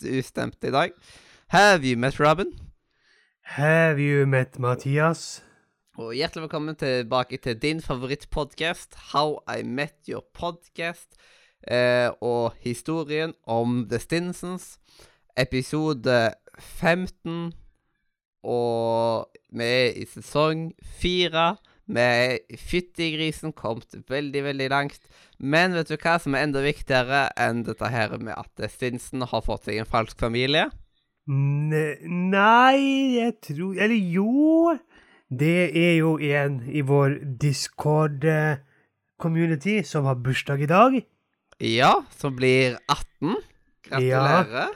litt ustemt i dag. Have you met Robin? Have you met Mathias? Og hjertelig velkommen tilbake til din favorittpodkast, How I Met Your Podcast, eh, og historien om The Stinsons, episode 15, og vi er i sesong fire. Vi fyttigrisen fytti grisen kommet veldig, veldig langt. Men vet du hva som er enda viktigere enn dette her med at Stinsen har fått seg en falsk familie? Ne nei, jeg tror Eller jo. Det er jo en i vår Discord-community som har bursdag i dag. Ja, som blir 18. Gratulerer. Ehm,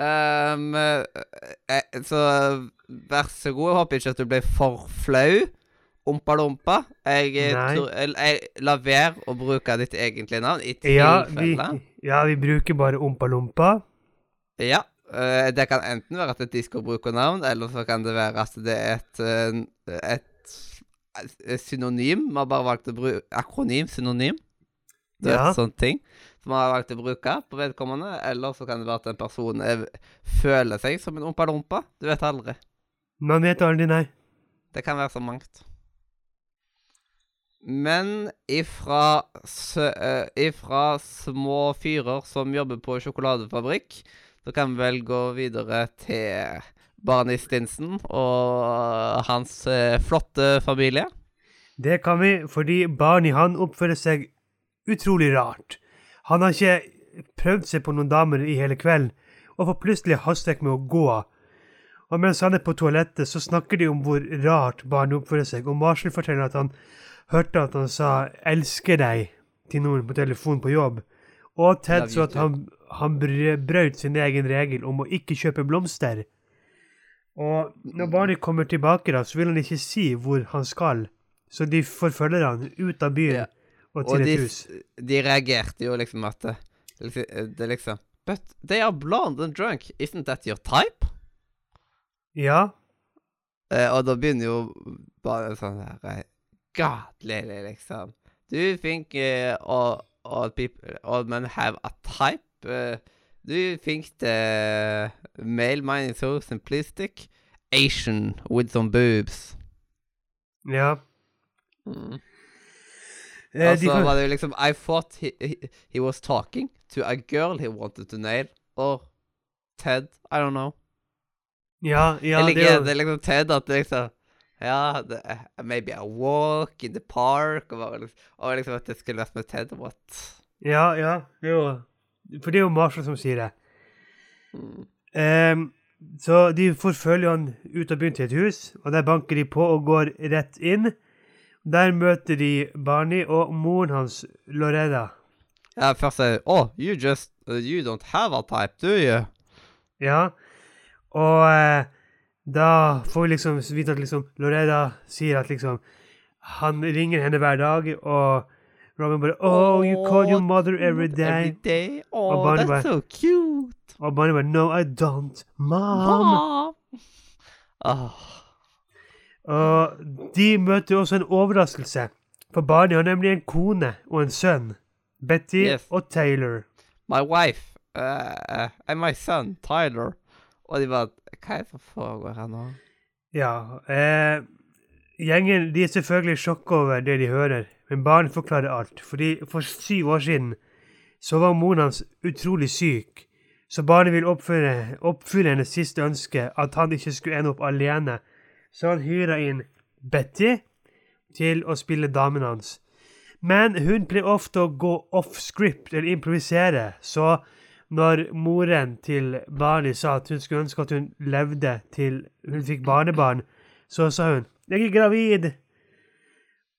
eh, så vær så god. Jeg håper ikke at du blir for flau. Ompa-lompa. Jeg, eh, jeg, jeg La være å bruke ditt egentlige navn i Ja, vi, tilfelle. ja, vi bruker bare Ompa-lompa. Ja. det kan enten være at et disko bruker Discord-brukernavn, eller så kan det være at det er et, et, et synonym. Vi har bare valgt å bruke akronym, synonym. Det er Ja. et sånt ting som man har valgt å bruke på vedkommende. Eller så kan det være at en person er, føler seg som en ompa-lompa. Du vet aldri. Man vet aldri, nei. Det kan være så mangt. Men ifra, sø, eh, ifra små fyrer som jobber på sjokoladefabrikk, så kan vi vel gå videre til Barney Stinson og hans eh, flotte familie. Det kan vi, fordi Barney han oppfører seg utrolig rart. Han har ikke prøvd seg på noen damer i hele kvelden, og får plutselig hastverk med å gå. Og mens han er på toalettet, så snakker de om hvor rart barn oppfører seg, og Marshall forteller at han hørte at han sa 'elsker deg' til noen på telefon på jobb. Og Ted så at han, han brøt sin egen regel om å ikke kjøpe blomster. Og når barnet kommer tilbake, da, så vil han ikke si hvor han skal. Så de forfølger han ut av byen. Og Og til de, et hus. de reagerte jo liksom at det, det er liksom But they are blonde and drunk. Isn't that your type? Ja. Eh, og da begynner jo bare sånn her eh, God, Lily, liksom. Do you think uh, all, all people, all men have a type? Uh, do you think the male mind is so simplistic? Asian with some boobs. Ja. Mm. Eh, Og så var det jo liksom I thought he, he, he was talking to a girl he wanted to nail. Or Ted. I don't know. ja, ja, jeg det liker er det jo liksom Ted at det liksom Ja, det, er- maybe a walk in the park Og, bare liksom, og liksom at det skulle vært med Ted. What? Ja, ja. Det er jo For det er jo Marshall som sier det. Mm. Um, så de forfølger han ut av byen til et hus, og der banker de på og går rett inn. Der møter de Barney og moren hans, Loretta. Ja, først sier Oh, you just uh, You don't have a type, do you? Ja. Og eh, da får vi liksom vite at liksom Loretta sier at liksom Han ringer henne hver dag, og Robin bare Oh, you call your mother every day. Every day. Oh, Og Barney that's bare, so cute. Og Barney bare No, I don't. Mom. Mom. Oh. Og de møter også en overraskelse. For Barney har nemlig en kone og en sønn. Betty Yes. og Taylor. My wife uh, and my son, Tyler. Og de bare Hva er det som foregår her nå? Ja. Eh, gjengen de er selvfølgelig i sjokk over det de hører, men Barney forklarer alt. Fordi for syv år siden så var moren hans utrolig syk. Så Barney vil oppfylle, oppfylle hennes siste ønske, at han ikke skulle ende opp alene. Så han hyra inn Betty til å spille damen hans. Men hun pleier ofte å gå off script eller improvisere, så når moren til Barney sa at hun skulle ønske at hun levde til hun fikk barnebarn, så sa hun 'Jeg er gravid'.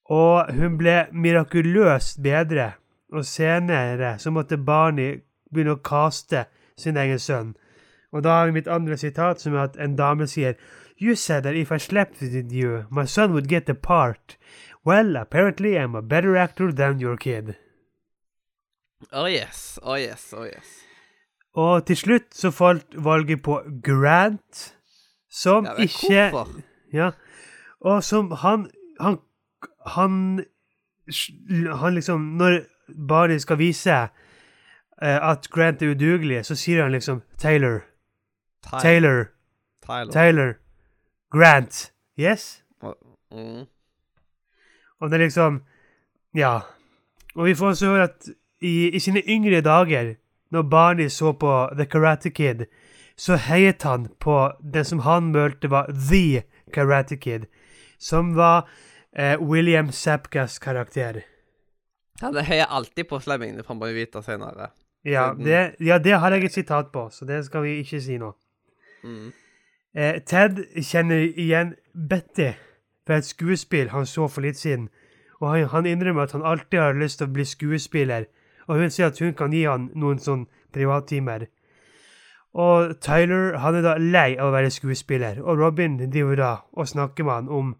Og hun ble mirakuløst bedre, og senere så måtte Barney begynne å kaste sin egen sønn. Og da har vi mitt andre sitat, som er at en dame sier You said that if I slept with you, my son would get the part. Well, apparently I'm a better actor than your kid. Oh yes, oh yes, oh yes. Og til slutt så falt valget på Grant, som Ja, ikke hvorfor? Ja. Og som han Han Han, han liksom Når Barney skal vise eh, at Grant er udugelig, så sier han liksom Taylor. Ty- Taylor. Tyler. Taylor. Grant. Yes? Mm. Og det er liksom Ja. Og vi får også høre at i, i sine yngre dager, når Barney så på The Karate Kid, så heiet han på den som han følte var The Karate Kid, som var eh, William Sapkas karakter. Ja, det heier alltid på Slemming, det får man vite senere. Ja det, ja, det har jeg et sitat på, så det skal vi ikke si nå. Mm. Eh, Ted kjenner igjen Betty fra et skuespill han så for litt siden, og han, han innrømmer at han alltid har lyst til å bli skuespiller, og hun sier at hun kan gi han noen sånn privattimer. Og Tyler han er da lei av å være skuespiller, og Robin driver da og snakker med han om,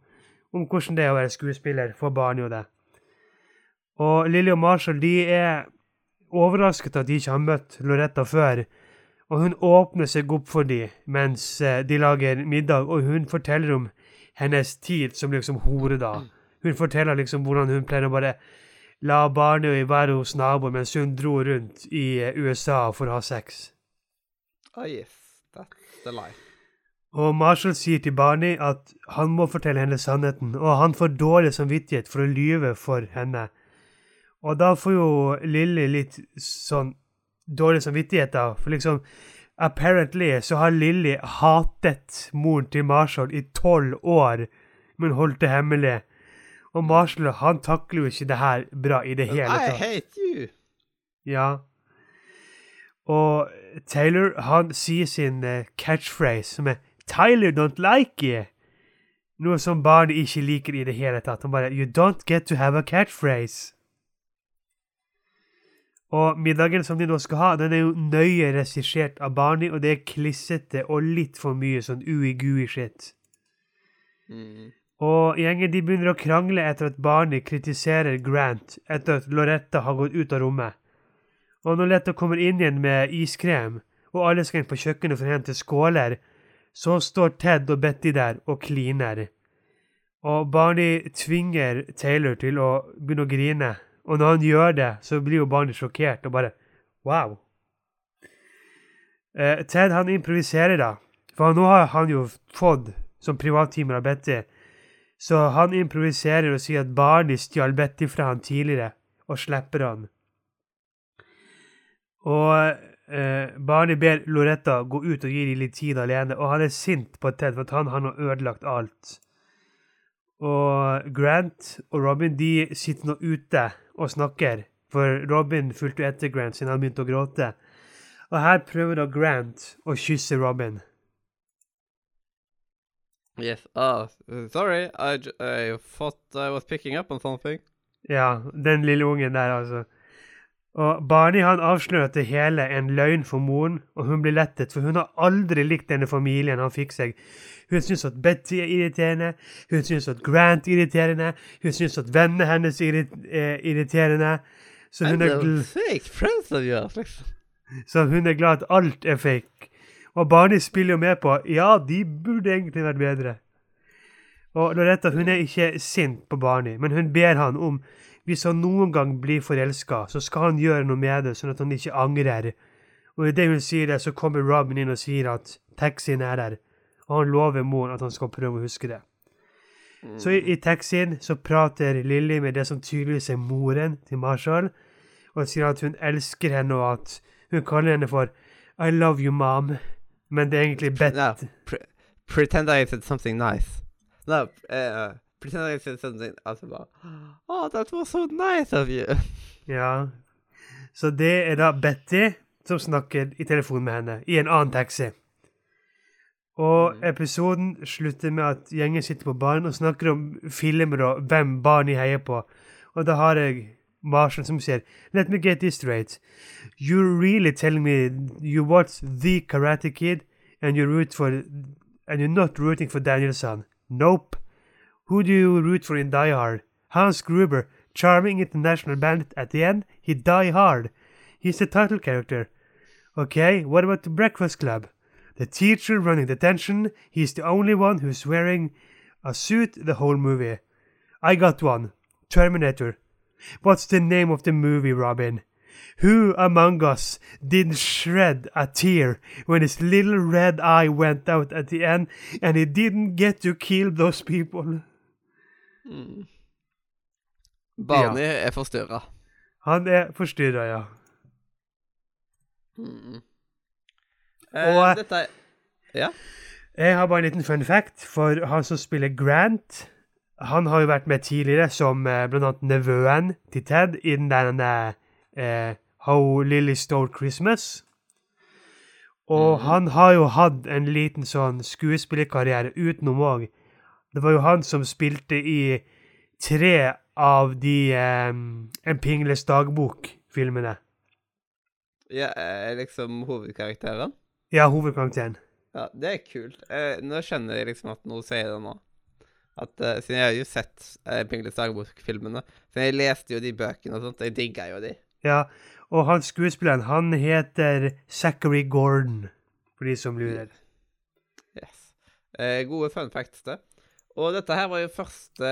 om hvordan det er å være skuespiller for barn. og det. Og Lily og Marshall de er overrasket at de ikke har møtt Loretta før, og hun åpner seg opp for dem mens eh, de lager middag, og hun forteller om hennes tid som liksom hore, da. Hun forteller liksom hvordan hun pleier å bare la barnet være hos naboen mens hun dro rundt i eh, USA for å ha sex. Oh yes, that's the life. Og Marshall sier til Barney at han må fortelle henne sannheten, og han får dårlig samvittighet for å lyve for henne. Og da får jo Lilly litt sånn dårlig samvittighet, da, for liksom Apparently så har Lilly hatet moren til Marshall i tolv år, men holdt det hemmelig. Og Marshall han takler jo ikke det her bra i det hele tatt. I hate you! Ja. Og Taylor, han sier sin eh, catchphrase, som er 'Tyler don't like you'. Noe som barnet ikke liker i det hele tatt. Han bare 'You don't get to have a catchphrase'. Og middagen som de nå skal ha, den er jo nøye regissert av Barney, og det er klissete og litt for mye sånn ui-gui-shit. Mm. Og gjengen de begynner å krangle etter at Barney kritiserer Grant etter at Loretta har gått ut av rommet. Og når Loretta kommer inn igjen med iskrem, og alle skal inn på kjøkkenet for å hente skåler, så står Ted og Betty der og kliner. Og Barney tvinger Taylor til å begynne å grine, og når han gjør det, så blir jo barnet sjokkert og bare wow. Eh, Ted han improviserer da, for nå har han jo fått som privattimer av Betty, så han improviserer og sier at Barney stjal Betty fra han tidligere, og slipper han. Og eh, Barney ber Loretta gå ut og gi dem litt tid alene, og han er sint på Ted for at han har nå ødelagt alt. Og Grant og Robin de sitter nå ute og snakker, for Robin fulgte etter Grant siden han begynte å gråte. Og her prøver da Grant å kysse Robin. Yes. Ah, uh, sorry. I, I thought I was picking up on something. Ja, den lille ungen der, altså. Og Barney han avslører at det hele er en løgn for moren, og hun blir lettet, for hun har aldri likt denne familien han fikk seg. Hun syns at Betty er irriterende, hun syns at Grant er irriterende, hun syns at vennene hennes er er irriterende. Så hun, er fake liksom. så hun er glad at alt er fake. Og Barney spiller jo med på ja, de burde egentlig vært bedre. Og Loretta hun er ikke sint på Barney, men hun ber han om hvis han noen gang blir forelska, så skal han gjøre noe med det, sånn at han ikke angrer. Og idet hun sier det, så kommer Robin inn og sier at taxien er der, og han lover moren at han skal prøve å huske det. Så i, i taxien så prater Lilly med det som tydeligvis er moren til Marshall, og sier at hun elsker henne, og at hun kaller henne for I love you, mom. Men det er egentlig Bet... No, pre pretend I said something nice. No, uh, pretend I said something altså bare Oh, that was so nice of you. Ja. Så det er da Betty som snakker i telefon med henne, i en annen taxi. Og episoden slutter med at gjengen sitter på baren og snakker om filmer og hvem barn de heier på. Og da har jeg Marshall som sier Let me get this straight. You're really telling me you watch The Karate Kid and you root for and you're not rooting for Danielson? Nope. Who do you root for in Die Hard? Hans Gruber, charming international bandit at the end? He die hard. He's the title character. Okay, what about the Breakfast Club? The teacher running detention, he's the only one who's wearing a suit the whole movie. I got one. Terminator. What's the name of the movie, Robin? Who among us didn't shred a tear when his little red eye went out at the end and he didn't get to kill those people? Barney er forstyrra. Han er forstyrra, ja. Eh, Og- dette er Ja? Jeg har bare en liten fun fact, for han som spiller Grant Han har jo vært med tidligere som eh, blant annet nevøen til Ted i den der eh, How Lily Stole Christmas. Og han har jo hatt en liten sånn skuespillerkarriere utenom òg. Det var jo han som spilte i tre av de um, En pingles dagbok-filmene. ja er liksom hovedkarakteren? Ja, hovedkarakteren. Ja, det er kult. Eh, nå skjønner jeg liksom at noe sier det nå. At, uh, siden jeg har jo sett uh, Pingles dagbok-filmene. Så jeg leste jo de bøkene og sånt. Jeg digga jo de. Ja, og han skuespilleren, han heter Zachary Gordon, for de som lurer. Yes. Eh, gode fun facts, det. Og dette her var jo første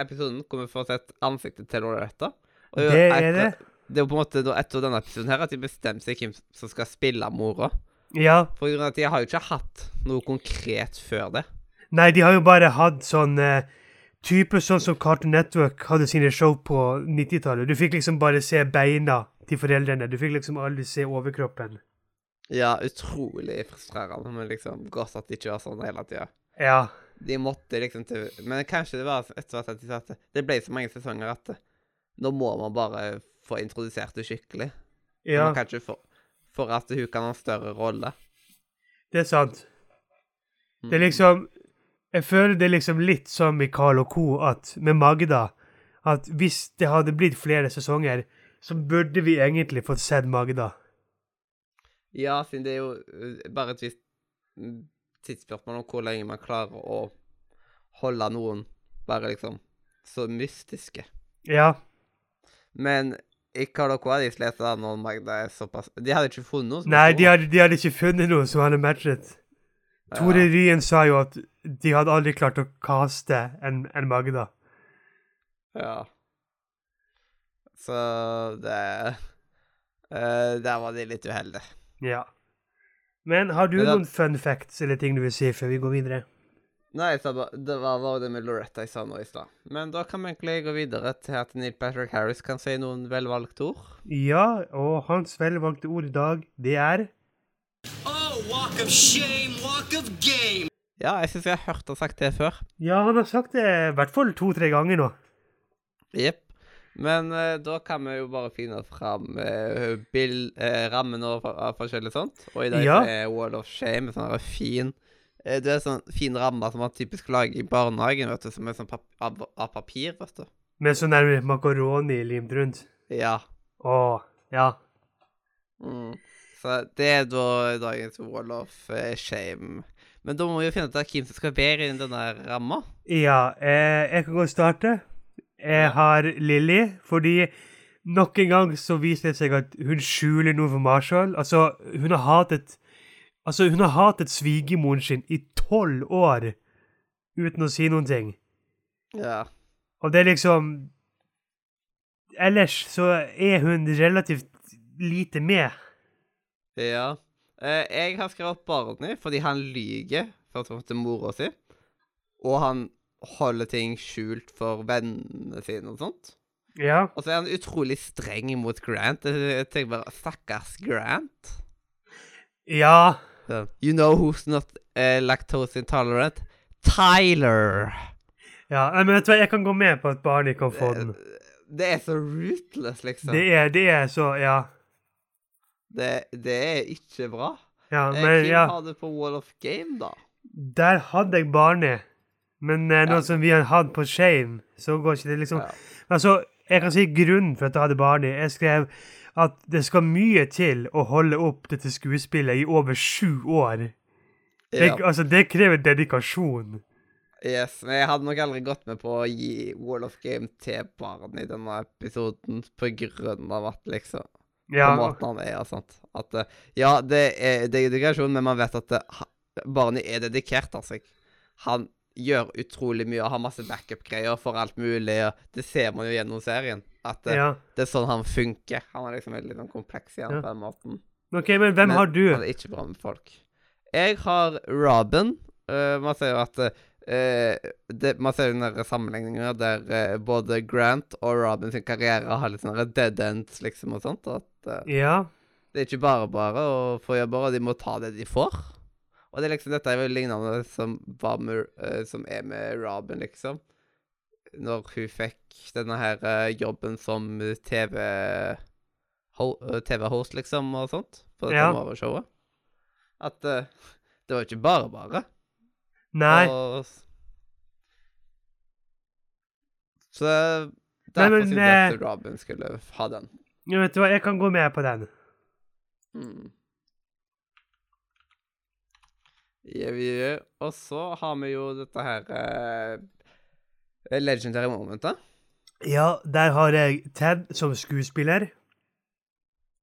episoden hvor vi får sett ansiktet til Loretta. Og Det er etter- det. Det er jo på en måte etter denne episoden her at de bestemmer seg hvem som skal spille mora. Ja, For grunn av at de har jo ikke hatt noe konkret før det. nei, de har jo bare hatt sånn uh, type sånn som Cartoon Network hadde sine show på 90-tallet. Du fikk liksom bare se beina til foreldrene. Du fikk liksom aldri se overkroppen. Ja, utrolig frustrerende, men liksom godt at de ikke var sånn hele tida. Ja, De måtte liksom til Men kanskje det var etter at de sa at det ble så mange sesonger at nå må man bare få introdusert det skikkelig. ja, Man kan ikke få For at hun kan ha en større rolle. det er sant. Det er liksom Jeg føler det er liksom litt som i Carl og Co. at med Magda At hvis det hadde blitt flere sesonger, så burde vi egentlig fått sett Magda. Ja, siden det er jo uh, bare et visst mm, tidsspørsmål om hvor lenge man klarer å holde noen bare liksom så mystiske. Ja. Men i Karloko hadde de slet da når Magda er såpass De hadde ikke funnet noe Nei, de hadde, de hadde ikke funnet noe som hadde matchet. Tore Ryen sa jo at de hadde aldri klart å kaste en, en Magda. Ja. Så det uh, Der var de litt uheldige. Ja. Men har du Men noen fun facts eller ting du vil si før vi går videre? Nei, jeg sa bare, det var bare det med Loretta jeg sa nå i stad. Men da kan vi egentlig gå videre til at Neil Patrick Harris kan si noen velvalgte ord. Ja, og hans velvalgte ord i dag, det er Oh, walk of shame, walk of game. Ja, jeg syns jeg har hørt han sagt det før. Ja, han har sagt det i hvert fall to-tre ganger nå. Jepp. Men eh, da kan vi jo bare finne fram uh, bill, eh, rammen og av forskjellig sånt. Og i dag Ja. er Wall of Shame en sånn her fin eh, Det er sånn fin ramme som man typisk lager i barnehagen, vet du, som er sånn pap av, av papir, vet du. Med sånn der makaroni limt rundt. Ja. Å, ja. Mm. Så det er da dagens Wall of eh, Shame. Men da må vi jo finne ut av hvem som skal være i denne ramma. Ja, eh, jeg kan godt starte. Jeg har Lilly, fordi nok en gang så viser det seg at hun skjuler noe for Marshall. Altså, hun har hatet Altså, hun har hatet svigermoren sin i tolv år uten å si noen ting. Ja. Og det er liksom Ellers så er hun relativt lite med. Ja. Eh, jeg har skrevet Barney fordi han lyger for å til mora si. Og han holder ting skjult for vennene sine og sånt. Ja. Og så er han utrolig streng mot Grant. Jeg tenker bare Stakkars Grant. Ja. Så, You know who's not uh, lactose intolerant? Tyler. ja. Men vet du hva, jeg kan gå med på at Barney kan få den. Det er så rootless, liksom. Det er, det er så Ja. Det, det er ikke bra. Ja, Eh, men Hvem ja. har det på Wall of Game, da? Der hadde jeg Barney. Men eh, nå Ja. som vi har hatt på Shame, så går ikke det liksom Ja. Altså, jeg kan si grunnen for at jeg hadde Barney. Jeg skrev at det skal mye til å holde opp dette skuespillet i over sju år. Det, Ja. altså, det krever dedikasjon. Yes, men jeg hadde nok aldri gått med på å gi Wall of Game til barn i denne episoden på grunn av at liksom Ja, På måten han er og sånt. At eh, ja, det er, det er dedikasjon, men man vet at det, ha- Barney er dedikert av seg. Han gjør utrolig mye og har masse backup-greier for alt mulig, og det ser man jo gjennom serien. At det, ja. det er sånn han funker. Han er liksom veldig sånn kompleks igjen Ja. på den måten. OK, men hvem Men har du? Han er ikke bra med folk. Jeg har Robin. Uh, man ser jo at uh, det, Man ser jo den der sammenligninger der uh, både Grant og Robin sin karriere har litt sånne dead ends, liksom, og sånt. og At eh, Ja. det er ikke bare bare å få jobber, og de må ta det de får. Og det er liksom, dette er jo lignende som, med, uh, som er med Robin, liksom. Når hun fikk denne her uh, jobben som TV ho- eh, TV-host, liksom, og sånt, på dette Ja. morgenshowet. At uh, det var ikke bare bare. Nei. Og, så derfor syntes jeg at Robin skulle ha den. Ja, vet du hva, jeg kan gå med på den. Mm. Og så har vi jo dette her eh, eh Legendary Momentet. Ja, der har jeg Ted som skuespiller.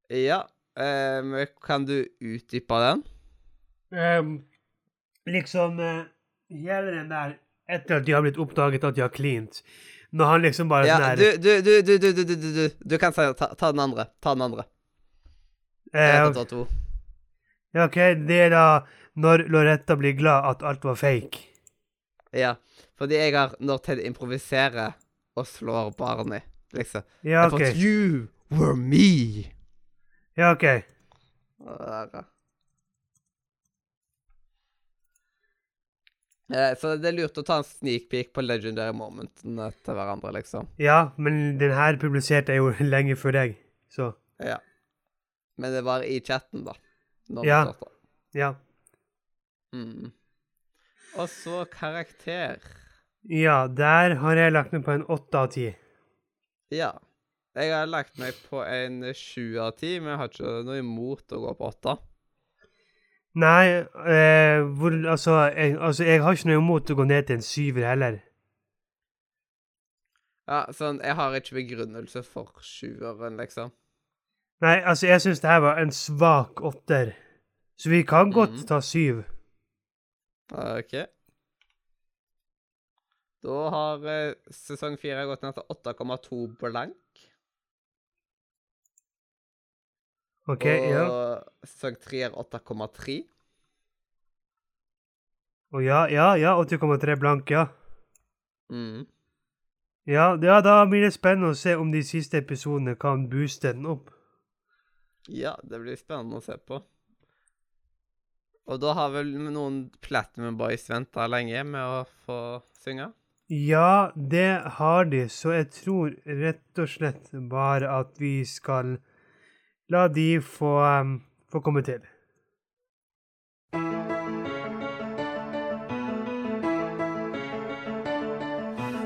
Ja. Eh, kan du utdype den? Um, liksom eh, uh, Hele den der Etter at de har blitt oppdaget at de har cleant. Når han liksom bare ja, sånn her du, du, du, du, du, du, du, du kan ta, ta den andre. Ta den andre. Uh, ja, OK. Det er da når Loretta blir glad at alt var fake. Ja. Fordi jeg har Når Ted improviserer og slår Barney, liksom Ja, OK. thought you were me. Ja, OK. Eh, Så det er lurt å ta en sneak peek på legendary momentene til hverandre, liksom. Ja, men den her publiserte jeg jo lenge før deg, så Ja. Men det var i chatten, da. Ja. ja. Mm. Og så karakter. Ja, der har jeg lagt meg på en åtte av ti. Ja. Jeg har lagt meg på en sju av ti, men jeg har ikke noe imot å gå på åtte. Nei, eh, hvor, altså, jeg, altså Jeg har ikke noe imot å gå ned til en syver heller. Ja, sånn, jeg har ikke begrunnelse for sjueren, liksom. Nei, altså, jeg syns det her var en svak åtter. Så vi kan godt mm. ta syv. OK. Da har eh, sesong fire gått ned til 8,2 blank. OK, og ja. sesong tre er 8,3. Og ja, ja, ja. 80,3 blank, ja. Mm. ja. Ja, da blir det spennende å se om de siste episodene kan booste den opp. Ja, det blir spennende å se på. Og da har vel noen Platinum Boys venta lenge med å få synge? Ja, det har de, så jeg tror rett og slett bare at vi skal la de få, um, få komme til.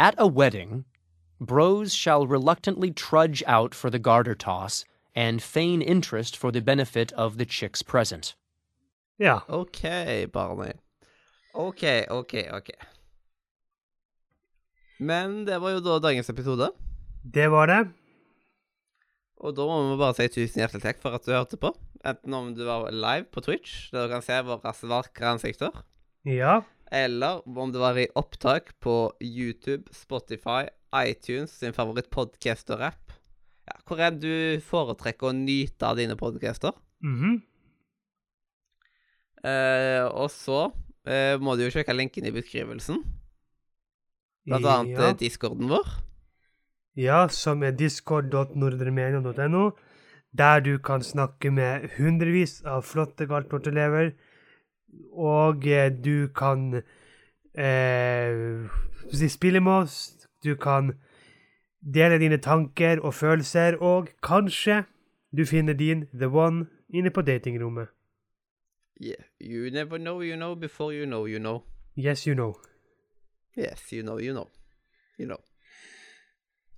At a wedding, bros shall reluctantly trudge out for the garter toss and feign interest for the benefit of the chicks present. Ja. OK, Barney. OK, OK, OK. Men det var jo da dagens episode. Det var det. Og da må vi bare si tusen hjertelig takk for at du hørte på. Enten om du var live på Twitch, der du kan se våre vakre ansikter, Ja. Eller om det var i opptak på YouTube, Spotify, iTunes, sin favoritt-podcaster-app. Ja, hvor er det du foretrekker å nyte av dine podcaster? Mhm. Eh, og så eh, må du jo sjekke linken i beskrivelsen. Blant annet ja. eh, discorden vår. Ja, som er discord.nordremenia.no, der du kan snakke med hundrevis av flotte Galtvort-elever, og eh, du kan eh, spille med oss, du kan dele dine tanker og følelser, og kanskje du finner din the one inne på datingrommet. Yeah. You never know you know before you know you know. Yes, you know. Yes, you know you know. You know.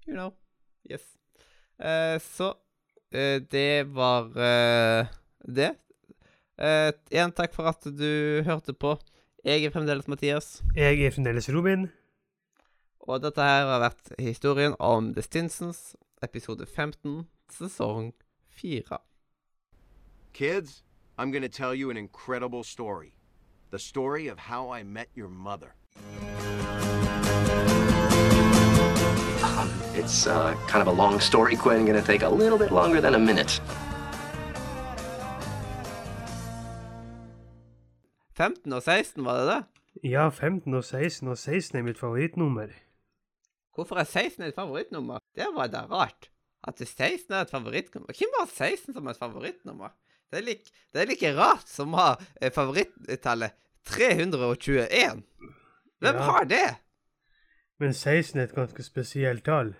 You know. Yes. Uh, så eh, det var uh, det. Eh, Igjen takk for at du hørte på. Jeg er fremdeles Mathias. Jeg er fremdeles Robin. Og dette her har vært historien om The Stinsons, episode 15, sesong 4. Kids, I'm going to tell you an incredible story. The story of how I met your mother. Um, it's uh, kind of a long story, Quinn. Gonna take a little bit longer than a minute. 15 og 16, var det det? Ja, 15 og 16, og 16 er mitt favorittnummer. Hvorfor er 16 et favorittnummer? Det var da rart. At 16 er et favorittnummer. Hvem har 16 som et favorittnummer? Det er like, det er like rart som å ha eh, favorittallet 321. Hvem Ja. har det? Men 16 er et ganske spesielt tall.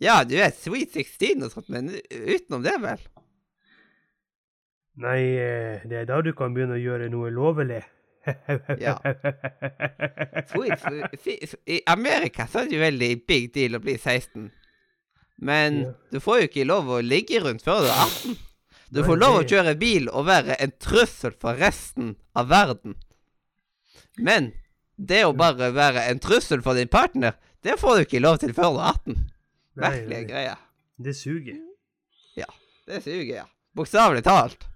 Ja, du er Sweet 16 og sånt, men utenom det, vel? Nei, eh, det er da du kan begynne å gjøre noe lovlig. Ja. Sweet, I Amerika så er det jo veldig big deal å bli 16. Men Ja. du får jo ikke lov å ligge rundt før du er 18. Du får lov å kjøre bil og være en trussel for resten av verden. Men det å bare være en trussel for din partner, det får du ikke lov til før du er 18. Nei, Merkelige greier. Det suger. Det suger, ja. Bokstavelig talt.